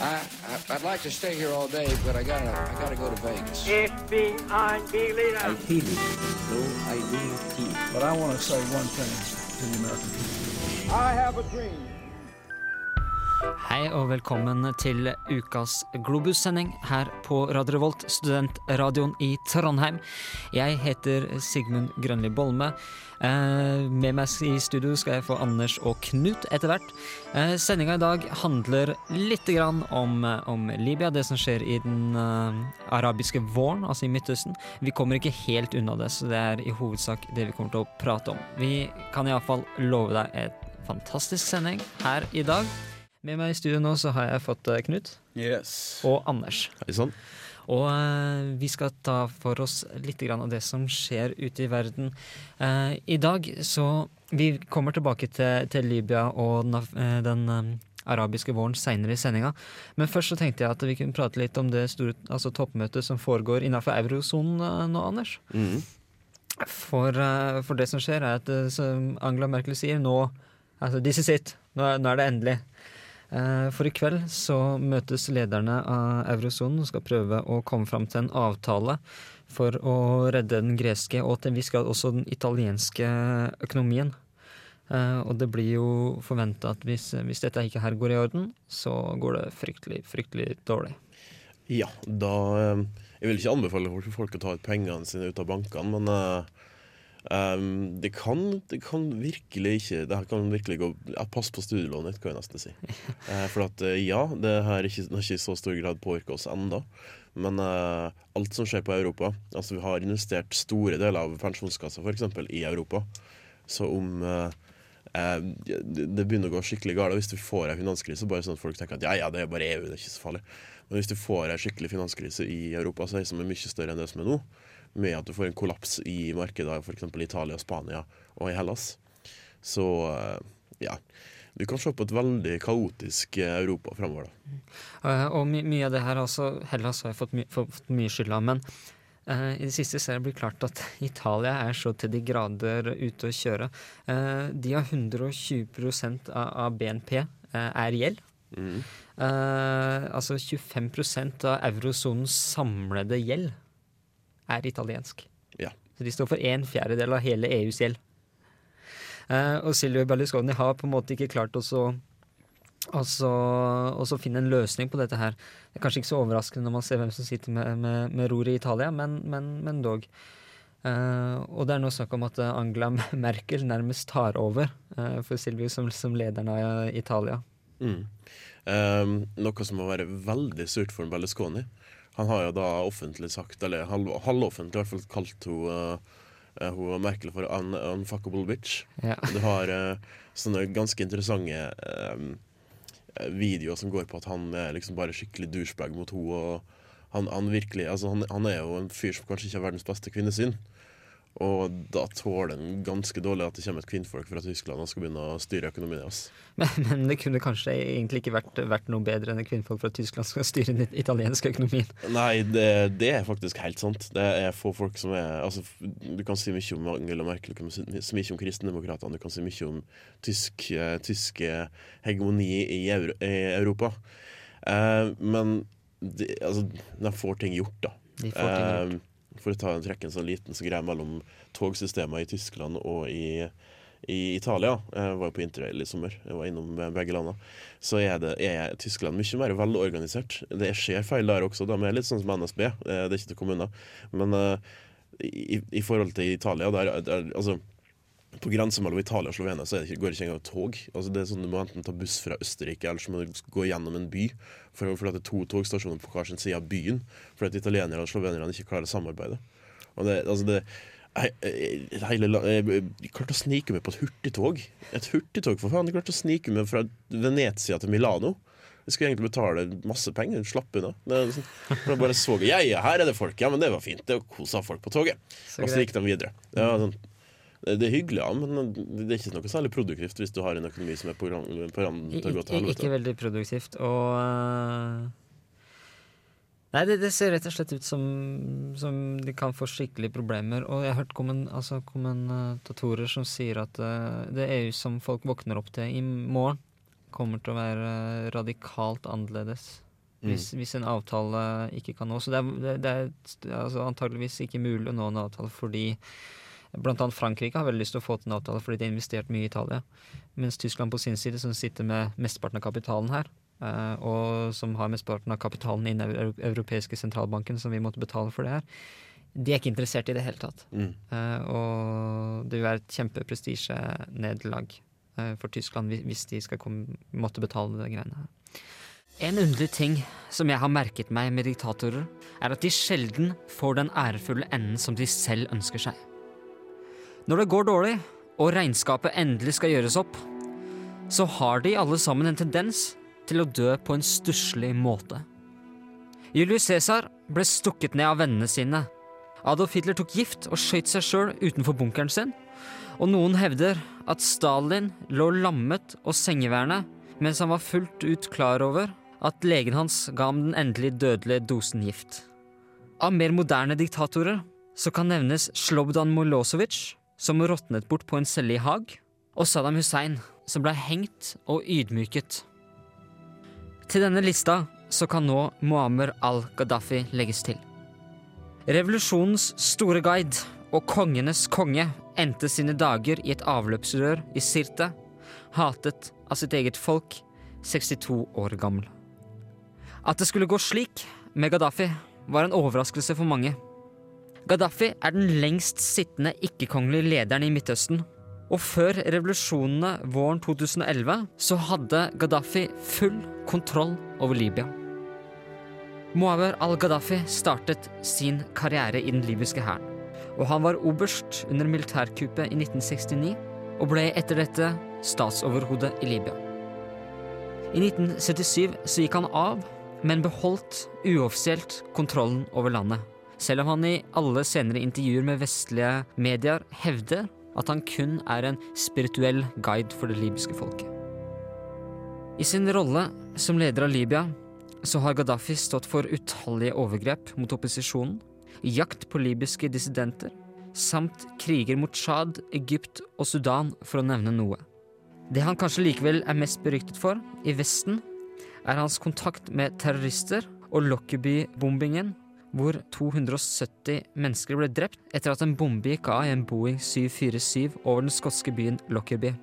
I, I I'd like to stay here all day, but I gotta I gotta go to Vegas. FBI leader. Ideally, no ideal team. But I want to say one thing to the American people. I have a dream. Hei og velkommen til ukas Globus-sending her på Radio Revolt, studentradioen i Trondheim. Jeg heter Sigmund Grønli Bolme. Eh, med meg i studio skal jeg få Anders og Knut etter hvert. Eh, Sendinga i dag handler litt om, om Libya, det som skjer i den eh, arabiske våren, altså i Midtøsten. Vi kommer ikke helt unna det, så det er i hovedsak det vi kommer til å prate om. Vi kan iallfall love deg et fantastisk sending her i dag. Med meg i studio nå så har jeg fått eh, Knut Yes. og Anders. Hei sann. Og eh, vi skal ta for oss litt grann av det som skjer ute i verden. Eh, I dag så Vi kommer tilbake til, til Libya og den, eh, den eh, arabiske våren seinere i sendinga. Men først så tenkte jeg at vi kunne prate litt om det store altså toppmøtet som foregår innenfor eurosonen nå, Anders. Mm. For, for det som skjer, er at som Angela Merkel sier nå altså, This is it. Nå er, nå er det endelig. Eh, For i kveld så møtes lederne av eurosonen og skal prøve å komme fram til en avtale for å redde den greske og til en viss grad også den italienske økonomien. Eh, Og det blir jo forventa at hvis, hvis dette ikke her går i orden, så går det fryktelig, fryktelig dårlig. Ja, da eh, Jeg vil ikke anbefale folk- å ta ut pengene sine ut av bankene, men eh, det, kan, det kan virkelig ikke Det her kan virkelig gå Pass på studielånet kan jeg nesten si. Uh, for at eh, ja, det er ikke, har ikke i så stor grad påvirka oss ennå. Men uh, alt som skjer på Europa Altså Vi har investert store deler av pensjonskassa for eksempel, i Europa. Så om uh, uh, det begynner å gå skikkelig galt. Hvis du får ei finanskrise, bare sånn at folk tenker at ja, ja, det er bare EU, det er ikke så farlig. Men hvis du får ei skikkelig finanskrise i Europa, så er det som er mye større enn det som er nå, med at du får en kollaps i markedet f.eks. i Italia, Spania og i Hellas, så eh, ja. Du kan se på et veldig kaotisk eh, Europa fremover. da. Eh, Og my mye av det her også Hellas har jeg fått, my fått mye skyld av, men uh, i det siste ser er det blitt klart at Italia er så til de grader ute å kjøre. Uh, de har 120 av, av BNP er gjeld. Mm. Altså 25% av eurosonens samlede gjeld er italiensk. Ja. Så de står for en fjerdedel av hele EUs gjeld. Eh, og Silvio Berlusconi har på en måte ikke klart å så og så, finne en løsning på dette her. Det er kanskje ikke så overraskende når man ser hvem som sitter med, med, med roret i Italia, men, men, men dog. Uh, og det er nå snakk om at eh, Angela Merkel nærmest tar over uh, for Silvio som, som lederen av Italia. Mm. Um, noe som må være veldig surt for Berlusconi. Han har jo da offentlig sagt, eller halv- halvoffentlig i hvert fall, kalt hun, uh, hun Merkel for un unfuckable bitch. Ja. Du har uh, sånne ganske interessante um, videoer som går på at han er liksom bare skikkelig douchebag mot henne. Han, han, virkelig, altså han, han er jo en fyr som kanskje ikke har verdens beste kvinnesyn. Og da tåler den ganske dårlig at det kommer et kvinnfolk fra Tyskland og skal begynne å styre økonomien hans. Men, men det kunne kanskje egentlig ikke vært, vært noe bedre enn at kvinnfolk fra Tyskland skal styre den italienske økonomien. Nei, det, det er faktisk helt sant. Det er få folk som er altså, Du kan si mye om Angela Merkel, du kan si mye om kristendemokratene, du kan si mye om tysk, eh, tysk eh, hegemoni i, Euro, i Europa. Eh, men de, altså, de får ting gjort, da. De får ting gjort. Eh, for å ta en trekke en sånn liten så greie mellom togsystemer i Tyskland og i, i Italia. Jeg var jo på interrail i sommer, jeg var innom begge landene. Så er, det, er Tyskland mye mer velorganisert. Det skjer feil der også, de er litt sånn som NSB, eh, det er ikke til kommuner. Men eh, i, i forhold til Italia, der, der altså på grensa mellom Italia og Slovenia så det ikke, går det ikke engang tog. Altså det er sånn Du må enten ta buss fra Østerrike eller så må du gå gjennom en by. For, å er to togstasjoner på hver sin side av byen. For at italienere og slovenerne ikke klarer å samarbeide. Og det, altså det jeg, hele, jeg, jeg klarte å snike meg på et hurtigtog. Et hurtigtog, for faen. Jeg klarte å snike meg fra Venezia til Milano. Jeg skulle egentlig betale masse penger. Slapp unna. Er liksom, jeg bare så Ja, ja, her er det folk. Ja, men det var fint. Det kosa folk på toget. Så Og så gikk de videre. Det, var sånn, det det er hyggelig, ja, men det er ikke noe særlig produktivt hvis du har en økonomi som er på ran- randen til å gå til helvete. Ikke veldig produktivt. Og øh, Nei, det, det ser rett og slett ut som, som de kan få skikkelige problemer. Og jeg har hørt kommen, altså, kommentatorer som sier at uh, det EU som folk våkner opp til i morgen, kommer til å være radikalt annerledes. Mm. Hvis, hvis en avtale ikke kan nås. Så det er, det, det er altså antageligvis ikke mulig å nå en avtale fordi Blant annet Frankrike har veldig lyst til å få til en avtale fordi de har investert mye i Italia. Mens Tyskland på sin side, som sitter med mesteparten av kapitalen her, eh, og som har mesteparten av kapitalen i den europeiske sentralbanken, som vi måtte betale for det her, de er ikke interessert i det hele tatt. Mm. Eh, og det vil være et kjempeprestisjenederlag eh, for Tyskland hvis- hvis de skal komme, måtte betale de greiene her. En underlig ting som jeg har merket meg med diktatorer, er at de sjelden får den ærefulle enden som de selv ønsker seg. Når det går dårlig, og regnskapet endelig skal gjøres opp, så har de alle sammen en tendens til å dø på en stusslig måte. Julius Cæsar ble stukket ned av vennene sine. Adolf Hitler tok gift og skøyt seg sjøl utenfor bunkeren sin. Og noen hevder at Stalin lå lammet og sengeværende mens han var fullt ut klar over at legen hans ga ham den endelig dødelige dosen gift. Av mer moderne diktatorer så kan nevnes Slobodan Milosevic, som råtnet bort på en celle i Haag, og Saddam Hussein, som ble hengt og ydmyket. Til denne lista så kan nå Muammer al-Gaddafi legges til. Revolusjonens store guide og kongenes konge endte sine dager i et avløpsrør i Sirte, hatet av sitt eget folk, 62 år gammel. At det skulle gå slik med Gaddafi, var en overraskelse for mange. Gaddafi er den lengst sittende ikke-kongelige lederen i Midtøsten. Og før revolusjonene våren 2011 så hadde Gaddafi full kontroll over Libya. Muawer al-Gaddafi startet sin karriere i den libyske hæren. Og han var oberst under militærkuppet i 1969 og ble etter dette statsoverhode i Libya. I 1977 så gikk han av, men beholdt uoffisielt kontrollen over landet. Selv om han i alle senere intervjuer med vestlige medier hevder at han kun er en spirituell guide for det libyske folket. I sin rolle som leder av Libya så har Gaddafi stått for utallige overgrep mot opposisjonen, jakt på libyske dissidenter, samt kriger mot Tsjad, Egypt og Sudan, for å nevne noe. Det han kanskje likevel er mest beryktet for i Vesten, er hans kontakt med terrorister og Lockerbie-bombingen, hvor 270 mennesker ble drept etter at en bombe gikk av i en Boeing 747 over den skotske byen Lockerbie.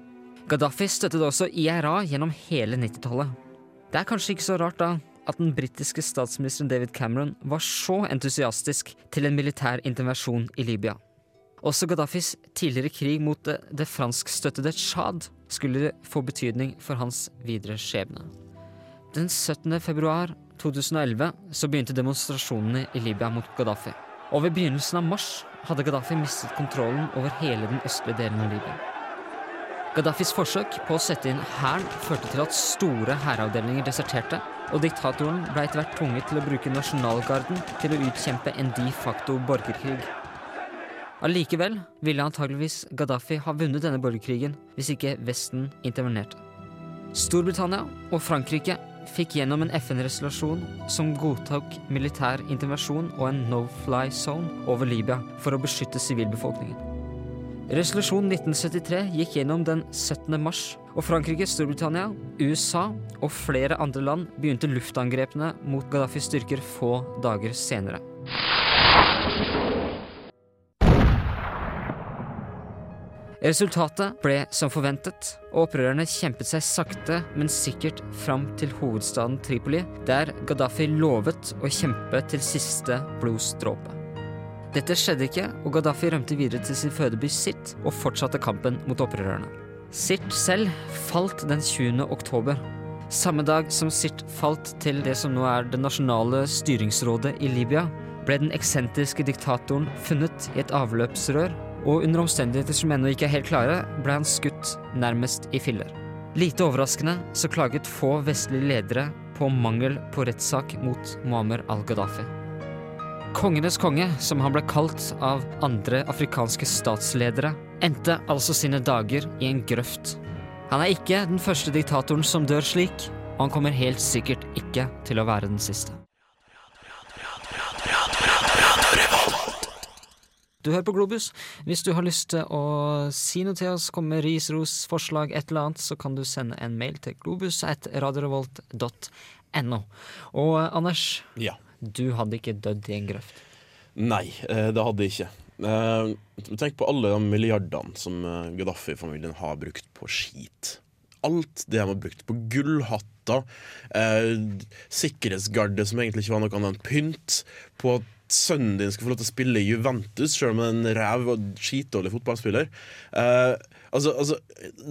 Gaddafi støttet også IRA gjennom hele 90-tallet. Det er kanskje ikke så rart da at den britiske statsministeren David Cameron var så entusiastisk til en militær intervensjon i Libya. Også Gaddafis tidligere krig mot det, det franskstøttede Tsjad skulle få betydning for hans videre skjebne. Den 17. februar 2011 så begynte demonstrasjonene i Libya mot Gaddafi. Og ved begynnelsen av mars hadde Gaddafi mistet kontrollen over hele den østlige delen av Libya. Gaddafis forsøk på å sette inn hæren førte til at store hæravdelinger deserterte, og diktatoren ble etter hvert tvunget til å bruke nasjonalgarden til å utkjempe en de facto borgerkrig. Allikevel ville antageligvis Gaddafi ha vunnet denne borgerkrigen hvis ikke Vesten intervenerte. Storbritannia og Frankrike fikk gjennom en FN-resolusjon som godtok militær intervensjon og en no-fly zone over Libya for å beskytte sivilbefolkningen. Resolusjon 1973 gikk gjennom den 17. mars, og Frankrike, Storbritannia, USA og flere andre land begynte luftangrepene mot Gaddafis styrker få dager senere. Resultatet ble som forventet, og opprørerne kjempet seg sakte, men sikkert fram til hovedstaden Tripoli, der Gaddafi lovet å kjempe til siste blodsdråpe. Dette skjedde ikke, og Gaddafi rømte videre til sin fødeby Sirt og fortsatte kampen mot opprørerne. Sirt selv falt den 20. oktober. Samme dag som Sirt falt til det som nå er det nasjonale styringsrådet i Libya, ble den eksentriske diktatoren funnet i et avløpsrør, og under omstendigheter som ennå ikke er helt klare, ble han skutt nærmest i filler. Lite overraskende så klaget få vestlige ledere på mangel på rettssak mot Muammer al-Gaddafi. Kongenes konge, som han ble kalt av andre afrikanske statsledere, endte altså sine dager i en grøft. Han er ikke den første diktatoren som dør slik, og han kommer helt sikkert ikke til å være den siste. Du hører på Globus. Hvis du har lyst til å si noe til oss, komme med ris, ros, forslag, et eller annet, så kan du sende en mail til globus.radiorevolt.no. Og eh, Anders, Ja. du hadde ikke dødd i en grøft. Nei, eh, det hadde jeg ikke. Eh, Tenk på alle de milliardene som Gaddafi-familien har brukt på skit. Alt det de har brukt på gullhatter, eh, sikkerhetsgarde som egentlig ikke var noe annet enn pynt, på sønnen din skal få lov til å spille i Juventus, selv om han er en ræv og skitdårlig fotballspiller. Eh, altså, altså,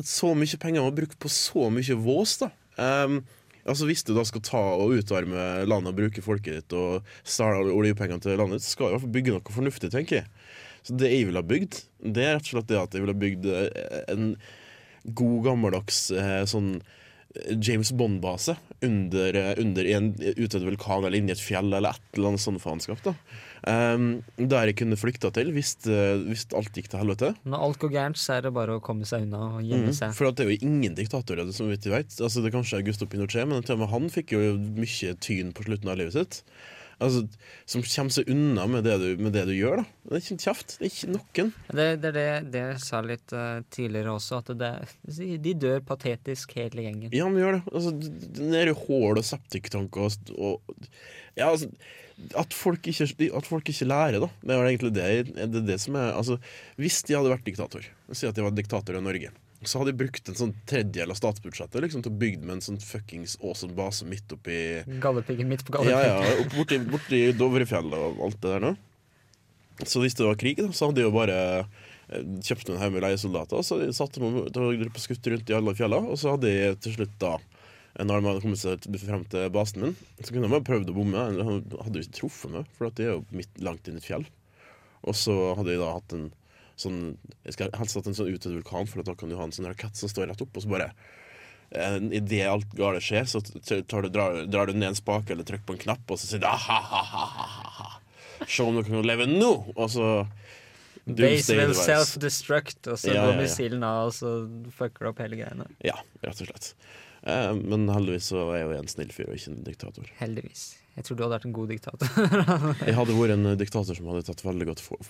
så mye penger har brukt på så mye vås, da. Eh, Altså Hvis du da skal ta og utarme landet og bruke folket ditt og stjele oljepengene til landet så skal du i hvert fall bygge noe fornuftig, tenker jeg. Så det jeg ville ha bygd, det er rett og slett det at jeg ville ha bygd eh, en god, gammeldags eh, sånn James Bond-base under, eh, under en utøvd vulkan eller inni et fjell eller et eller annet sånt faenskap. Um, der jeg kunne flykta til hvis, eh, hvis alt gikk til helvete. Når alt går gærent, så er det bare å komme seg unna og gjemme Mm, seg. for at det er jo ingen diktatorer som vi vet. Altså, det er kanskje Augusto Pinochet, men han fikk jo mye tyn på slutten av livet sitt. Altså, som kommer seg unna med det du, med det du gjør. da Det er ikke kjeft. Det er ikke noen. Det, det er det, det jeg sa litt uh, tidligere også, at det, de dør patetisk hele gjengen. Ja, men gjør det. Altså, det er Nede i hull og septiktanker og, og Ja, altså at folk, ikke, at folk ikke lærer, da. Det er egentlig det, det, det som er altså, Hvis de hadde vært diktator, si at de var diktator i Norge, så hadde de brukt en sånn tredjedel av statsbudsjettet liksom, til å bygge med en sånn fuckings awesome base midt oppi Galdhøpiggen midt på Ja, Galdhøpiggen. ja, opp borti, borti Dovrefjellet og alt det der nå. Så hvis det var krig, da, så hadde de jo bare eh, kjøpt en haug med leiesoldater, så satte de på skutt rundt i alle fjellene, og så hadde de til slutt da når de hadde kommet seg frem til basen min, så kunne de bare prøvd å bomme. De hadde jo ikke truffet meg, for de er jo midt langt inn i et fjell. Og så hadde de da hatt en sånn Jeg skal helst hatt en sånn utøvd vulkan, for da kan du ha en sånn rakett som står rett opp, og så bare I Idet alt gale skjer, så tar du, drar, drar du ned en spake eller trykker på en knapp, og så sier du ah-ha-ha-ha-ha. Se om du kan leve nå! Og så Base will self-destruct, og så Ja, går missilen av, og så fucker det opp hele greiene. Ja, rett og slett. Eh, men heldigvis så er jeg jo en snill fyr og ikke en diktator. Heldigvis. Jeg tror du hadde vært en god diktator. Jeg hadde vært en diktator som hadde tatt veldig godt, for,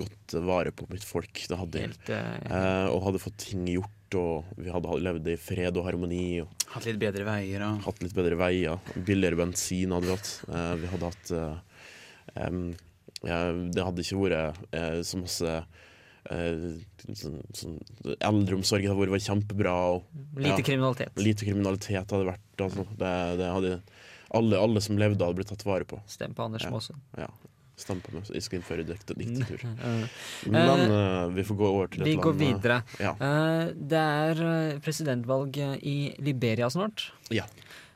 godt vare på mitt folk. Det hadde. Helt, ja. Eh, og hadde fått ting gjort, og vi hadde levd i fred og harmoni. Og Hatt litt bedre veier og hatt litt bedre veier. Billigere bensin hadde vi hatt. Eh, vi hadde hatt eh, um, ja, Det hadde ikke vært eh, så masse eh, sånn, sånn, Eldreomsorg hadde vært kjempebra. Og lite ja. kriminalitet. lite kriminalitet hadde vært. Altså. Det, det hadde alle, alle som levde, hadde blitt tatt vare på. Stem på Anders Ja. Maasen. Ja. Stem på meg, jeg skal innføre dikt diktatur. Men uh, vi får gå over til et Vi land går eh, videre. Ja. Uh, Det er presidentvalg i Liberia snart. Ja.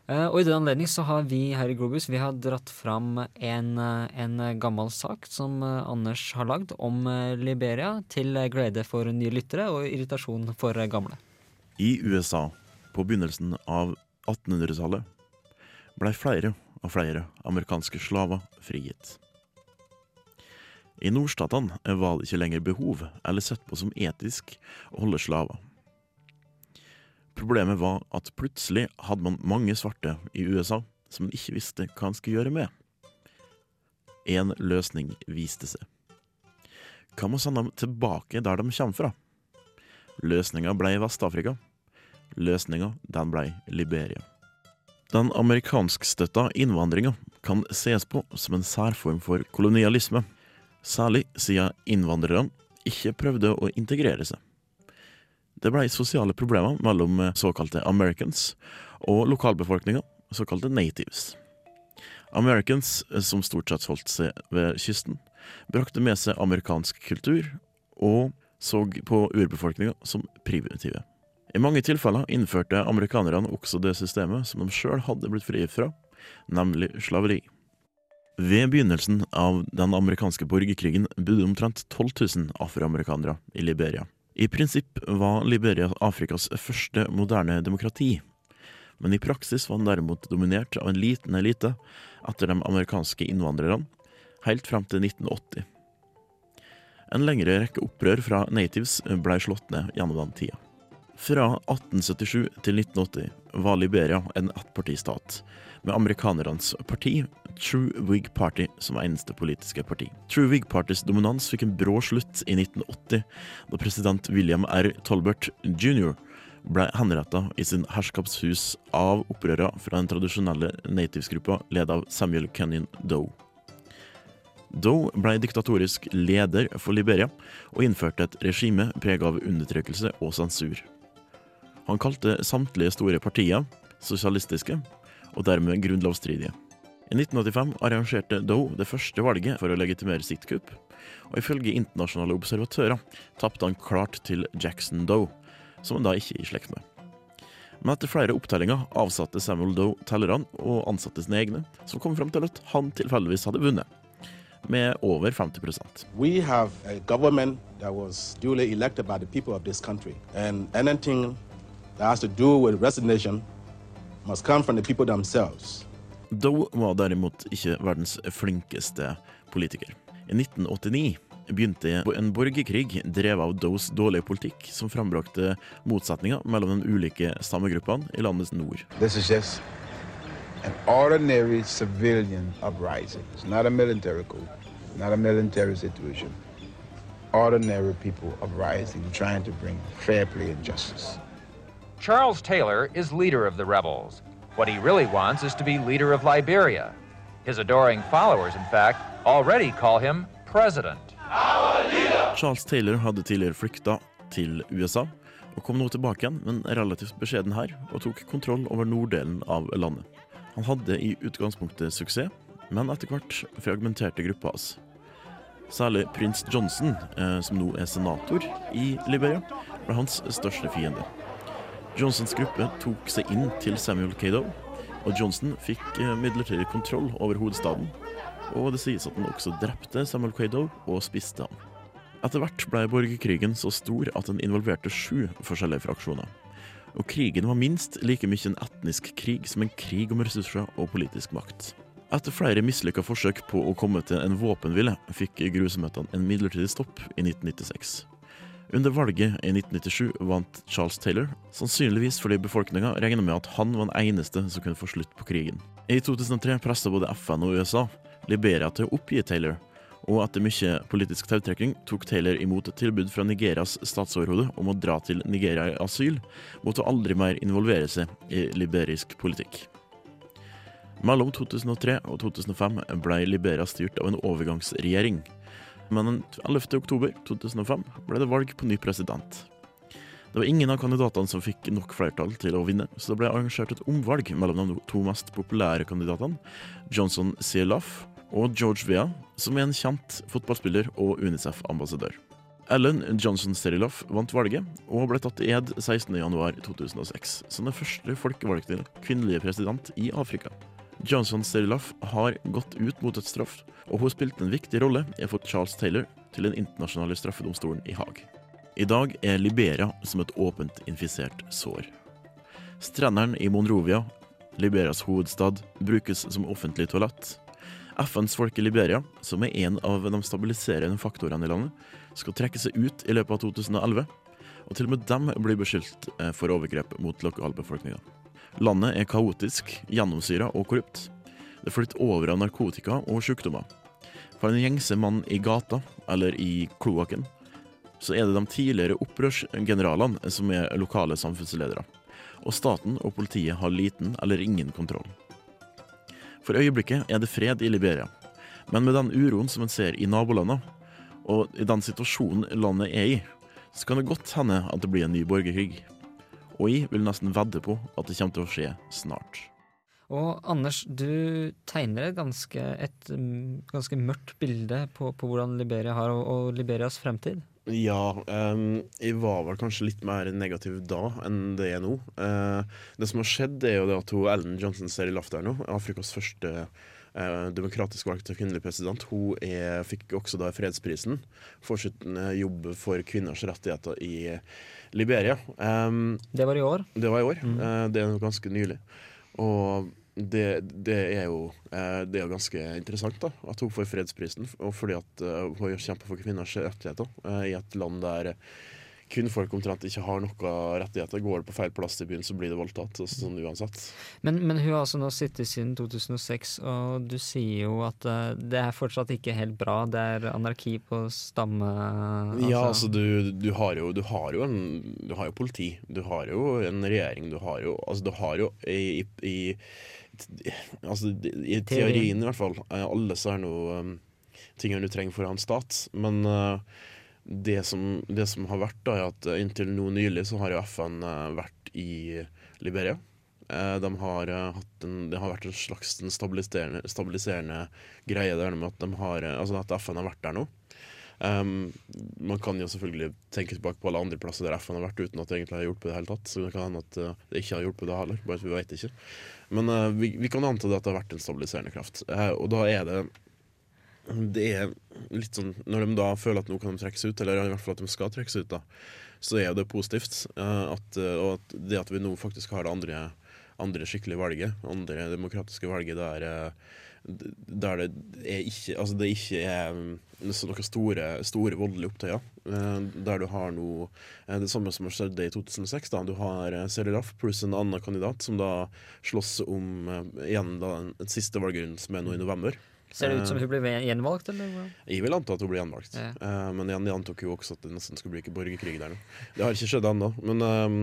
Uh, Og i den anledning så har vi her i Globus Vi har dratt fram en, en gammel sak som Anders har lagd om Liberia, til glede for nye lyttere og irritasjon for gamle. I USA på begynnelsen av 1800-tallet blei flere og flere amerikanske slaver frigitt. I nordstatene var det ikke lenger behov eller sett på som etisk å holde slaver. Problemet var at plutselig hadde man mange svarte i USA som man ikke visste hva han skulle gjøre med. En løsning viste seg. Hva med å sende dem tilbake der de kommer fra? Løsninga ble Vest-Afrika. Løsninga den ble Liberia. Den amerikanskstøtta innvandringa kan ses på som en særform for kolonialisme, særlig siden innvandrerne ikke prøvde å integrere seg. Det ble sosiale problemer mellom såkalte Americans og lokalbefolkninga, såkalte natives. Americans, som stort sett holdt seg ved kysten, brakte med seg amerikansk kultur og så på urbefolkninga som primitive. I mange tilfeller innførte amerikanerne også det systemet som de sjøl hadde blitt frigitt fra, nemlig slaveri. Ved begynnelsen av den amerikanske borgerkrigen bodde omtrent 12 000 afroamerikanere i Liberia. I prinsipp var Liberia Afrikas første moderne demokrati, men i praksis var den derimot dominert av en liten elite etter de amerikanske innvandrerne, helt frem til 1980. En lengre rekke opprør fra natives ble slått ned gjennom den tida. Fra 1877 til 1980 var Liberia en ettpartistat, med amerikanernes parti, True Whig Party, som eneste politiske parti. True Whig Partys dominans fikk en brå slutt i 1980, da president William R. Tolbert jr. ble henrettet i sin herskapshus av opprørere fra den tradisjonelle natives-gruppa ledet av Samuel Kenyon Doe. Doe ble diktatorisk leder for Liberia og innførte et regime preget av undertrykkelse og sensur. Han kalte samtlige store partier sosialistiske, og dermed grunnlovsstridige. I 1985 arrangerte Doe det første valget for å legitimere sitt kupp, og ifølge internasjonale observatører tapte han klart til Jackson Doe, som han da ikke er i slekt med. Men etter flere opptellinger avsatte Samuel Doe tellerne og ansatte sine egne, som kom fram til at han tilfeldigvis hadde vunnet, med over 50% We have a government that was duly elected by the people of this country. And anything that has to do with resignation must come from the people themselves. Doe var derimot ikke verdens flinkeste politiker. I 1989 begynte en borgerkrig drevet av Does dårlige politikk, som frambrakte motsetninger mellom de ulike stammegruppene i landets nord. This is just an ordinary civilian uprising. It's not a military coup, not a military situation. Ordinary people uprising, trying to bring fair play and justice. Charles Taylor is leader of the rebels. What he really wants is to be leader of Liberia. His adoring followers, in fact, already call him president. Charles Taylor hadde tidligere flykta til USA, og kom nå tilbake igjen, men relativt beskjeden her, og tok kontroll over norddelen av landet. Han hadde i utgangspunktet suksess, men etter hvert fragmenterte gruppa hans. Særlig prins Johnson, eh, som nå er senator i Liberia, ble hans største fiende. Johnsons gruppe tok seg inn til Samuel Kado, og Johnson fikk eh, midlertidig kontroll over hovedstaden. Og det sies at han også drepte Samuel Kado og spiste ham. Etter hvert ble borgerkrigen så stor at den involverte sju forskjellige fraksjoner. Og krigen var minst like mye en etnisk krig som en krig om ressurser og politisk makt. Etter flere mislykka forsøk på å komme til en våpenhvile, fikk grusomhetene en midlertidig stopp i 1996. Under valget i 1997 vant Charles Taylor, sannsynligvis fordi befolkninga regna med at han var den eneste som kunne få slutt på krigen. I 2003 pressa både FN og USA Liberia til å oppgi Taylor, og etter mye politisk tautrekking tok Taylor imot et tilbud fra Nigerias statsoverhode om å dra til Nigeria i asyl, mot å aldri mer involvere seg i liberisk politikk. Mellom 2003 og 2005 ble Liberia styrt av en overgangsregjering. Men den 11. oktober 2005 ble det valg på ny president. Det var ingen av kandidatene som fikk nok flertall til å vinne, så det ble arrangert et omvalg mellom de to mest populære kandidatene, Johnson Sierlaf og George Vea, som er en kjent fotballspiller og Unicef-ambassadør. Ellen Johnson Steriloff vant valget, og ble tatt i ed 16.1.2006 som den første folkevalgte kvinnelige president i Afrika. Johnson Steriloff har gått ut mot et straff, og hun spilte en viktig rolle i å få Charles Taylor til den internasjonale straffedomstolen i Haag. I dag er Liberia som et åpent infisert sår. Strendene i Monrovia, Liberias hovedstad, brukes som offentlig toalett. FNs folk i Liberia, som er en av de stabiliserende faktorene i landet, skal trekke seg ut i løpet av 2011, og til og med dem blir beskyldt eh, for overgrep mot lokalbefolkninga. Landet er kaotisk, gjennomsyra og korrupt. Det flytter over av narkotika og sykdommer. For en gjengse mann i gata, eller i kloakken, så er det de tidligere opprørsgeneralene som er lokale samfunnsledere. Og staten og politiet har liten eller ingen kontroll. For øyeblikket er det fred i Liberia, men med den uroen som en ser i nabolandene, og i den situasjonen landet er i, så kan det godt hende at det blir en ny borgerkrig. Og jeg vil nesten vedde på at det kommer til å skje snart. Og Anders, du tegner et ganske, et mm, ganske mørkt bilde på, på hvordan Liberia har, og, og Liberias fremtid. Ja, um, jeg var vel kanskje litt mer negativ da enn det er nå. Uh, det som har skjedd, er jo det at hun Ellen Johnson ser Sirleaf der nå, Afrikas første uh, demokratisk valgte kvinnelige president, hun er, fikk også da fredsprisen for sin eh, jobb for kvinners rettigheter i Liberia. Um, Det var i år. det var i år. Eh, det er jo ganske nylig. Og det, det, er jo, eh, det er jo ganske interessant da, at hun får fredsprisen, og fordi at eh, hun kjemper for kvinners rettigheter i et land der kvinnfolk omtrent ikke har noen rettigheter. Går det på feil plass i byen, så blir det voldtatt. Altså, sånn uansett. Men, men hun har altså nå sittet siden 2006, og du sier jo at uh, det er fortsatt ikke helt bra. Det er anarki på stamme... Ja, altså du, du, har jo, du har jo en Du har jo politi. Du har jo en regjering. Du har jo Altså, du har jo i, i, i Altså, i teorien i hvert fall. eh, Alle så er noe um, tingene du trenger for å ha en stat. Men uh, det, som, det som har vært, da, er at uh, inntil nå nylig så har jo FN uh, vært i Liberia. Eh, de har, en, det har vært en slags en stabiliserende, stabiliserende greie der med at, de har, altså at FN har vært der nå. Um, man kan jo selvfølgelig tenke tilbake på alle andre plasser der FN har vært uten at det egentlig har hjulpet i det hele tatt. Så det kan hende at det ikke har hjulpet det heller, bare at vi vet ikke. Men uh, vi, vi kan anta det at det har vært en stabiliserende kraft. Uh, og da er det Det er litt sånn Når de da føler at nå kan de trekkes ut, eller i hvert fall at de skal trekkes ut, da, så er det positivt. At, og at det at vi nå faktisk har det andre, andre skikkelige valget, andre demokratiske valget der der det er ikke Altså det ikke er noen store, store voldelige opptøyer. Der du har noe Det samme som har skjedd i 2006. da Du har Serilaf pluss en annen kandidat som da slåss om igjen da den siste valgrunden, som er nå i november. Ser det ut som hun blir gjenvalgt, eller? Jeg vil anta at hun blir gjenvalgt. Ja. Uh, men jeg antok jo også at det nesten skulle bli ikke borgerkrig der nå. Det har ikke skjedd ennå. Men um,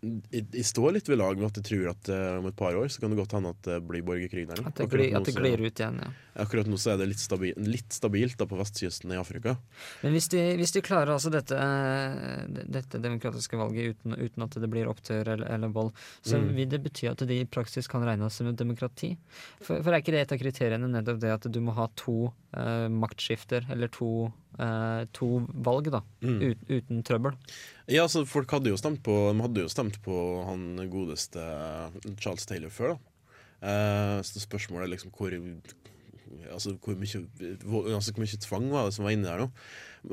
jeg, står litt ved lag med at jeg tror at uh, om et par år så kan det godt hende at det blir borgerkrig der. At det, glir, at det glir ut igjen, ja. Akkurat nå så er det litt, stabil, litt stabilt da på vestkysten i Afrika. Men hvis de, hvis de klarer altså dette, dette demokratiske valget uten, uten, at det blir opptøyer eller, eller vold, så mm. vil det bety at de i praksis kan regnes som et demokrati? For, for er ikke det et av kriteriene nettopp det at du må ha to uh, maktskifter, eller to, uh, to valg, da, mm. ut, uten trøbbel? Ja, så folk hadde jo stemt på De hadde jo stemt på han godeste Charles Taylor før, da. Eh, så spørsmålet er liksom hvor Altså hvor mye, altså hvor mye tvang var det som var inni der nå?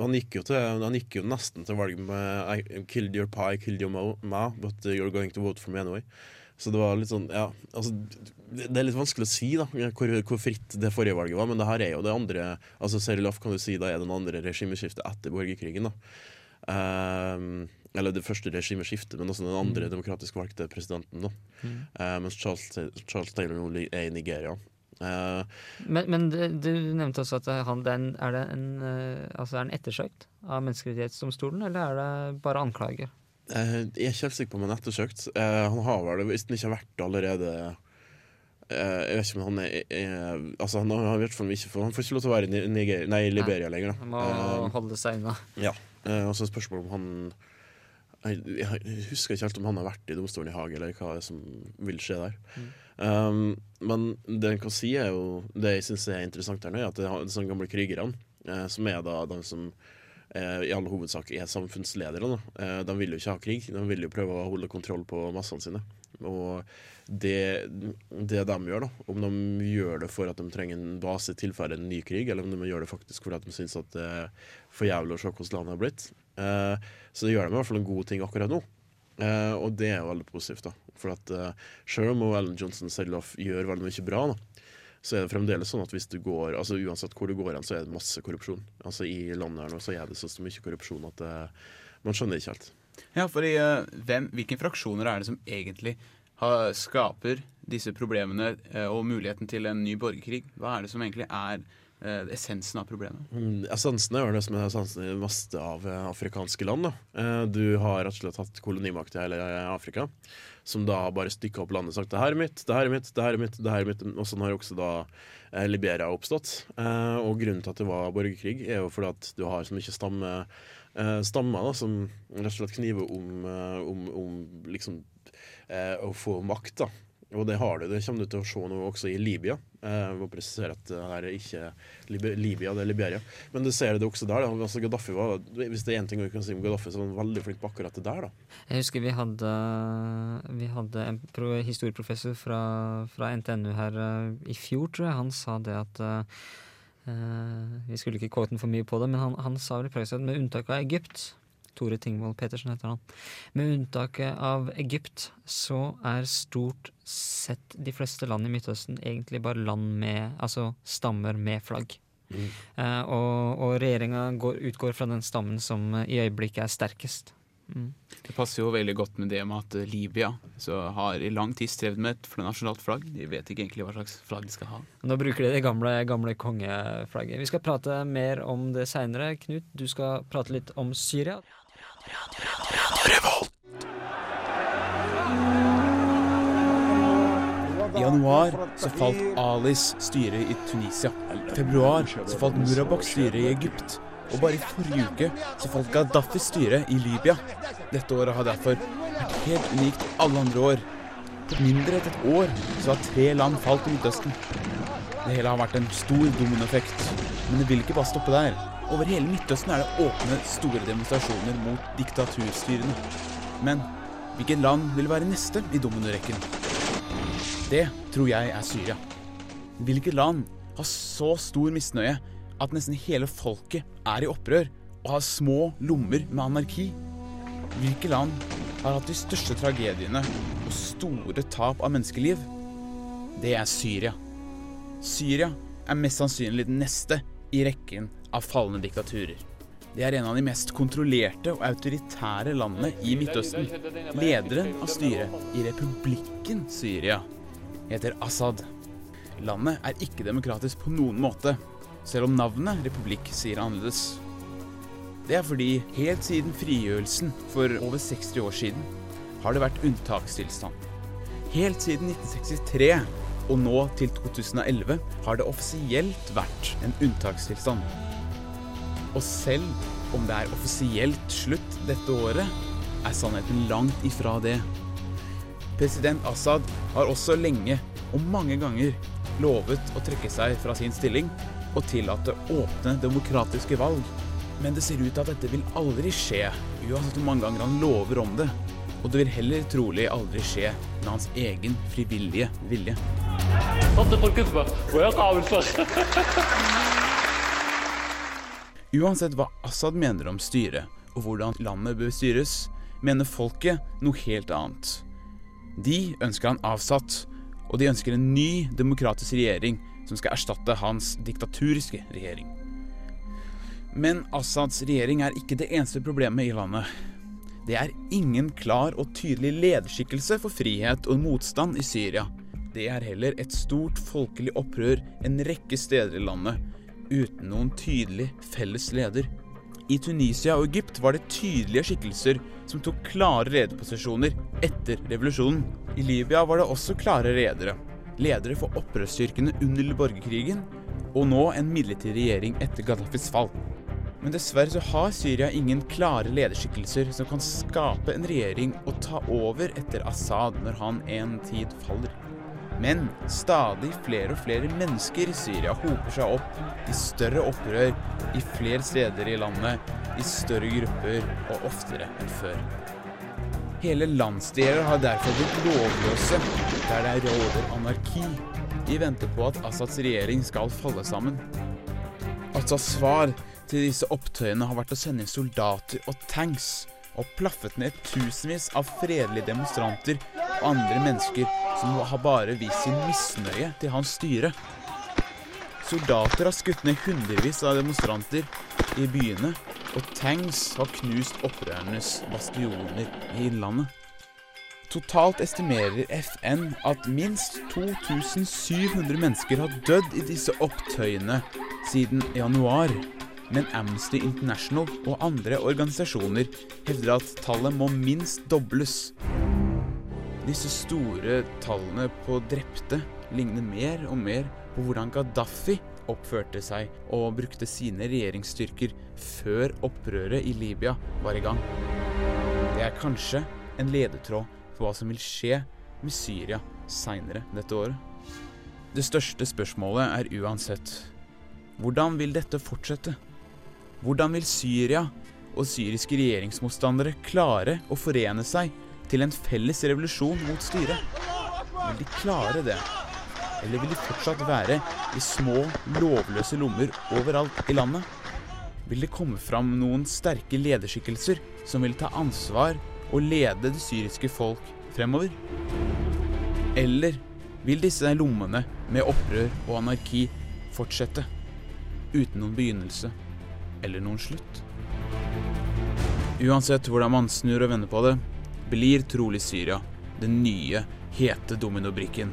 Han gikk jo, til, han gikk jo nesten til valg med I killed your pie, killed your ma, but you're going to vote for me anyway. Så det var litt sånn, ja altså, Det er litt vanskelig å si da hvor, hvor, fritt det forrige valget var, men det her er jo det andre altså Serilaf kan du si da er den andre regimeskiftet etter borgerkrigen. da um, eller det første regimeskiftet, men også den andre mm. demokratisk valgte presidenten. da mm. uh, Mens Charles, Charles Taylor nå er i Nigeria. Uh, men, men du, du nevnte også at han, den, er det en, uh, altså er den ettersøkt av Menneskerettighetsdomstolen, eller er det bare anklager? Uh, jeg er ikke helt sikker på om han er ettersøkt. han har vel, hvis han ikke har vært allerede Jeg vet ikke om han er, er Altså han har fall ikke Han får ikke lov til å være i Niger, nei, Liberia lenger. Da. Han må holde seg unna. Ja. og så er spørsmålet om han jeg, jeg, husker ikke helt om han har vært i domstolen i Haag, eller hva som vil skje der. Mm. Um, men det en kan si er jo Det jeg syns er interessant her nå, er at det er sånne gamle krigerne, som er da de som i all hovedsak er samfunnsledere, eh, de vil jo ikke ha krig. De vil jo prøve å holde kontroll på massene sine. Og det, det de gjør, da, om de gjør det for at de trenger en base i tilfelle en ny krig, eller om de gjør det faktisk fordi de syns at det er for jævlig å se hvordan landet har blitt, eh, så gjør de i hvert fall en god ting akkurat nå. Og det er jo veldig positivt. da For at Selv om Ellen Johnson selv gjør veldig mye bra, da så er det fremdeles sånn at hvis du går Altså uansett hvor du går hen, så er det masse korrupsjon. Altså I landet her nå så er det så mye korrupsjon at det, man skjønner ikke helt. Ja, fordi hvem, Hvilke fraksjoner er det som egentlig har, skaper disse problemene og muligheten til en ny borgerkrig? Hva er det som egentlig er eh, essensen av problemet? Mm, essensen er jo det som er essensen i det meste av eh, afrikanske land. Da. du har rett og slett hatt kolonimakt i hele Afrika, som da bare stykka opp landet og sagt 'det her er mitt, det her er mitt, det her er mitt'. det her er mitt. Og sånn har også da eh, Liberia oppstått. Eh, og grunnen til at det var borgerkrig, er jo fordi at du har så mye stamme, eh, stammer da, som rett og slett kniver om, om, om liksom å få makt. da og det har du. Det kommer du til å se nå også i Libya. Jeg må presisere at det her er ikke Libya, det er Liberia. Men du ser det også der. Da. Altså Gaddafi var, hvis det er én ting vi kan si om Gaddafi, så var han veldig flink på akkurat det der. da. Jeg husker vi hadde, vi hadde en historieprofessor fra, fra, NTNU her uh, i fjor, tror jeg. Han sa det at uh, Vi skulle ikke kåte for mye på det, men han, han sa vel i praksis at med unntak av Egypt Tore Tingvold Petersen heter han. Med unntaket av Egypt så er stort sett de fleste land i Midtøsten egentlig bare land med Altså stammer med flagg. Mm. Uh, og, og regjeringa utgår fra den stammen som uh, i øyeblikket er sterkest. Mm. Det passer jo veldig godt med det med at eh, Libya så har i lang tid strevd med et nasjonalt flagg. De vet ikke egentlig hva slags flagg de skal ha. Nå bruker de det gamle, gamle kongeflagget. Vi skal prate mer om det seinere. Knut, du skal prate litt om Syria. I januar så falt Alis styre i Tunisia. I februar så falt Murabaks styre i Egypt. Og bare i forrige uke så falt Gaddafis styre i Libya. Dette året har derfor vært helt unikt alle andre år. På mindre enn et år så har tre land falt i Midtøsten. Det hele har vært en stor dominoeffekt. Men det vil ikke bare stoppe der. Over hele Midtøsten er det åpne, store demonstrasjoner mot diktaturstyrene. Men hvilket land vil være neste i dominorekken? Det tror jeg er Syria. Hvilket land har så stor misnøye at nesten hele folket er i opprør og har små lommer med anarki? Hvilke land har hatt de største tragediene og store tap av menneskeliv? Det er Syria. Syria er mest sannsynlig den neste i rekken av falne diktaturer. Det er en av de mest kontrollerte og autoritære landene i Midtøsten. Lederen av styret i republikken Syria heter Assad. Landet er ikke demokratisk på noen måte, selv om navnet republikk sier annerledes. Det er fordi helt siden frigjørelsen for over 60 år siden har det vært unntakstilstand. Helt siden 1963 og nå til 2011 har det offisielt vært en unntakstilstand. Og selv om det er offisielt slutt dette året, er sannheten langt ifra det. President Assad har også lenge og mange ganger lovet å trekke seg fra sin stilling og tillate åpne demokratiske valg. Men det ser ut til at dette vil aldri skje, uansett hvor mange ganger han lover om det. Og det vil heller trolig aldri skje med hans egen frivillige vilje. Uansett hva Assad mener om styret og hvordan landet bør styres, mener folket noe helt annet. De ønsker han avsatt, og de ønsker en ny demokratisk regjering som skal erstatte hans diktaturiske regjering. Men Assads regjering er ikke det eneste problemet i landet. Det er ingen klar og tydelig lederskikkelse for frihet og motstand i Syria. Det er heller et stort folkelig opprør en rekke steder i landet, uten noen tydelig felles leder. I Tunisia og Egypt var det tydelige skikkelser som tok klare lederposisjoner etter revolusjonen. I Libya var det også klare ledere. Ledere for opprørsstyrkene under borgerkrigen, og nå en midlertidig regjering etter Gaddafis fall. Men dessverre så har Syria ingen klare lederskikkelser som kan skape en regjering og ta over etter Assad når han en tid faller. Men stadig flere og flere mennesker i Syria hoper seg opp i større opprør i flere steder i landet, i større grupper og oftere enn før. Hele landsdeler har derfor blitt lovløse, der det råder anarki. De venter på at Assads regjering skal falle sammen. Assads svar til disse opptøyene har vært å sende inn soldater og tanks, og plaffet ned tusenvis av fredelige demonstranter og andre mennesker som har bare vist sin misnøye til hans styre. Soldater har skutt ned hundrevis av demonstranter i byene, og tanks har knust opprørernes bastioner i innlandet. Totalt estimerer FN at minst 2700 mennesker har dødd i disse opptøyene siden januar. Men Amnesty International og andre organisasjoner hevder at tallet må minst dobles. Disse store tallene på drepte ligner mer og mer på hvordan Gaddafi oppførte seg og brukte sine regjeringsstyrker før opprøret i Libya var i gang. Det er kanskje en ledetråd for hva som vil skje med Syria seinere dette året. Det største spørsmålet er uansett hvordan vil dette fortsette? Hvordan vil Syria og syriske regjeringsmotstandere klare å forene seg til en felles revolusjon mot styret? Vil de klare det? Eller vil de fortsatt være i små, lovløse lommer overalt i landet? Vil det komme fram noen sterke lederskikkelser som vil ta ansvar og lede det syriske folk fremover? Eller vil disse lommene med opprør og anarki fortsette uten noen begynnelse eller noen slutt? Uansett hvordan man snur og vender på det, blir trolig Syria den nye, hete dominobrikken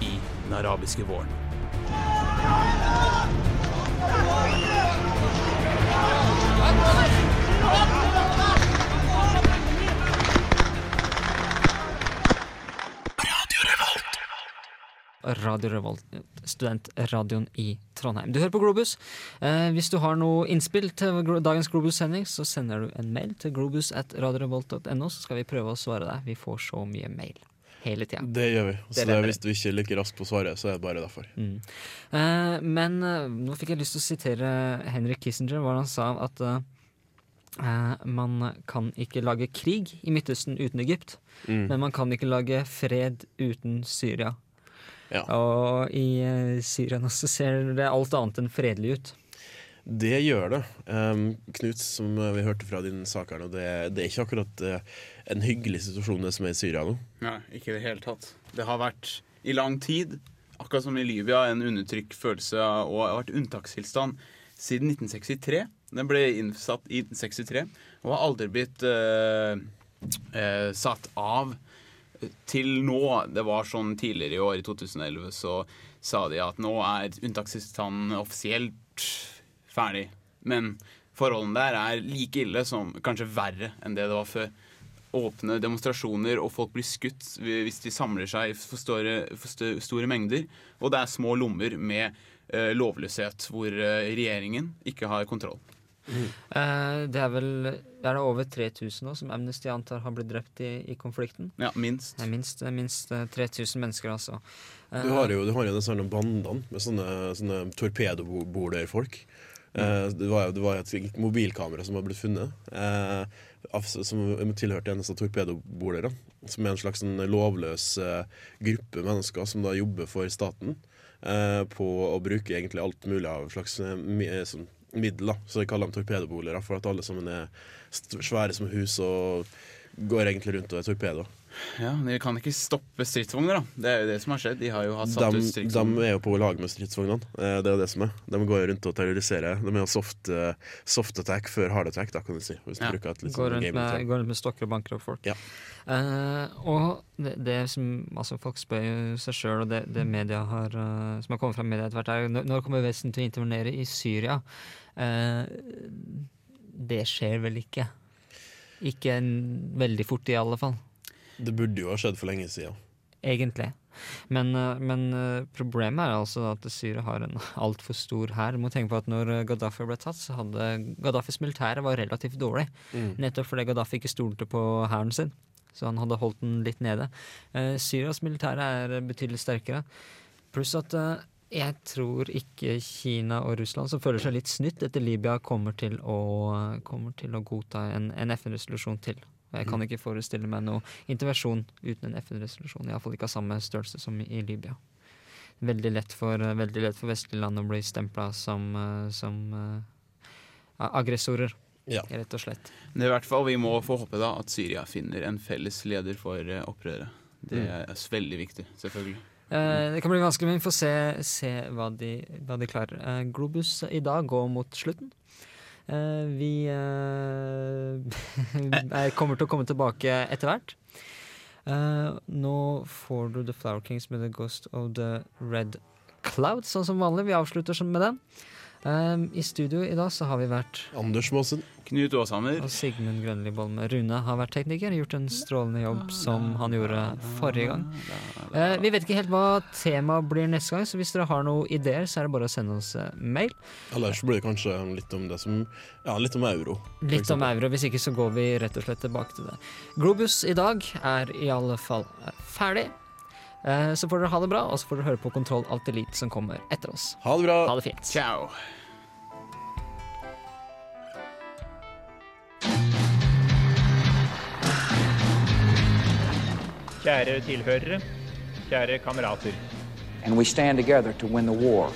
i den arabiske våren. Radio Revolt, studentradioen i Trondheim. Du hører på Globus. Eh, hvis du har noe innspill til dagens Globus-sending, så sender du en mail til globus at radiorevolt.no, så skal vi prøve å svare deg. Vi får så mye mail hele tida. Det gjør vi. Så det, er, hvis du ikke er like rask på svaret, så er det bare derfor. Mm. Eh, men eh, nå fikk jeg lyst til å sitere Henrik Kissinger, hvor han sa at eh, eh, man kan ikke lage krig i Midtøsten uten Egypt, Mm. men man kan ikke lage fred uten Syria. Ja. Og i eh, Syria nå så ser det alt annet enn fredelig ut. Det gjør det. Um, Knut, som vi hørte fra din sak her nå, det, det er ikke akkurat uh, en hyggelig situasjon det som er i Syria nå. Nei, ikke i det hele tatt. Det har vært i lang tid, akkurat som i Libya, en undertrykk følelse og har vært unntakstilstand siden 1963. Den ble innsatt i 1963 og har aldri blitt uh, uh, satt av til nå. Det var sånn tidligere i år, i 2011, så sa de at nå er unntakstilstanden offisielt ferdig. Men forholdene der er like ille som, kanskje verre enn det det var før åpne demonstrasjoner, og folk blir skutt hvis de samler seg i for store, for store mengder. Og det er små lommer med uh, lovløshet, hvor uh, regjeringen ikke har kontroll. Eh, det er vel er det over 3000 nå som Amnesty antar har blitt drept i, i konflikten. Ja, minst. Det er minst, er minst eh, 3000 mennesker, altså. Eh, Du har jo, du har jo disse sånne bandene med sånne, sånne torpedoborderfolk. Eh, det var, det var et mobilkamera som har blitt funnet, eh, som tilhørte en av torpedobolerne. Som er en slags en lovløs eh, gruppe mennesker som da jobber for staten eh, på å bruke egentlig alt mulig av slags eh, eh, sånn middel. da. Så jeg kaller dem torpedoboliger. for at alle sammen er svære som hus og går egentlig rundt og er torpedoer. Ja, De kan ikke stoppe stridsvogner, da. Det er jo det som har skjedd. De har jo hatt satt De, ut de er jo på lag med stridsvognene. Eh, Det er jo det som er. De går jo rundt og terroriserer. De er jo soft, eh, soft attack før hard attack, da, kan du si. Hvis du Ja. bruker et litt Går sånn rundt, med, går rundt med stokker og banker opp folk. Ja. Eh, og det, det som altså Folk spør jo seg sjøl, og det, det media har, eh, som har kommet fra media etter hvert, er når, når kommer Vesten til å intervenere i Syria? Eh, det skjer vel ikke. Ikke en, veldig fort, i alle fall. Det burde jo ha skjedd for lenge siden. Egentlig. Men, eh, men eh, problemet er altså at Syria har en altfor stor hær. Du må tenke på at når eh, Gaddafi ble tatt, så hadde Gaddafis militære var relativt dårlig. Mm. Nettopp fordi Gaddafi ikke stolte på hæren sin. Så han hadde holdt den litt nede. Syrias militære er betydelig sterkere. Pluss at jeg tror ikke Kina og Russland, som føler seg litt snytt etter Libya, kommer til å, kommer til å godta en, en FN-resolusjon til. Og jeg kan ikke forestille meg noe intervensjon uten en FN-resolusjon. Iallfall ikke av samme størrelse som i, Libya. Veldig lett for, eh, veldig lett for vestlige land å bli stempla som, eh, som uh, aggressorer, Ja. rett og slett. Men i hvert fall, Vi må få håpe da at Syria finner en felles leder for opprøret. Det Mm. er veldig viktig, selvfølgelig. Det kan bli vanskelig, men vi får se, se hva, de, hva de klarer. Globus i dag går mot slutten. Eh, vi eh, er- kommer til å komme tilbake etter hvert. Eh, nå får du The Flower Kings med The Ghost of the Red Cloud, sånn som vanlig. Vi avslutter med den. Eh, I studio i dag så har vi vært Anders Maasen. Knut Aashammer. og Sigmund Grønli Bolme. Rune har vært tekniker, gjort en strålende jobb som han gjorde forrige gang. Uh, vi vet ikke helt hva temaet blir neste gang, så hvis dere har noen ideer, så er det bare å sende oss mail. mail. så blir det kanskje litt om det som Ja, litt om euro. Litt om euro, hvis ikke så går vi rett og slett tilbake til det. Globus i dag er i alle fall eh, ferdig. Eh, Så får dere ha det bra, og så får dere høre på Kontroll Alt Elite som kommer etter oss. Ha det bra. Ha det fint. Ciao. Kjære tilhørere, kjære kamerater. and we stand together to win the war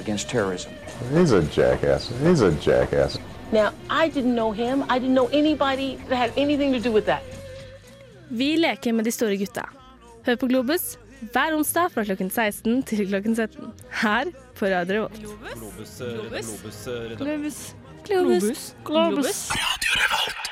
against terrorism. He's a jackass. He's a jackass. Now, I didn't know him. I didn't know anybody that had anything to do with that. Vi leker med de store gutta. Hør på Globus hver onsdag fra klokken 16 til klokken 17. Her på Radio Revolt. Globus, Globus, Globus. Globus. Globus.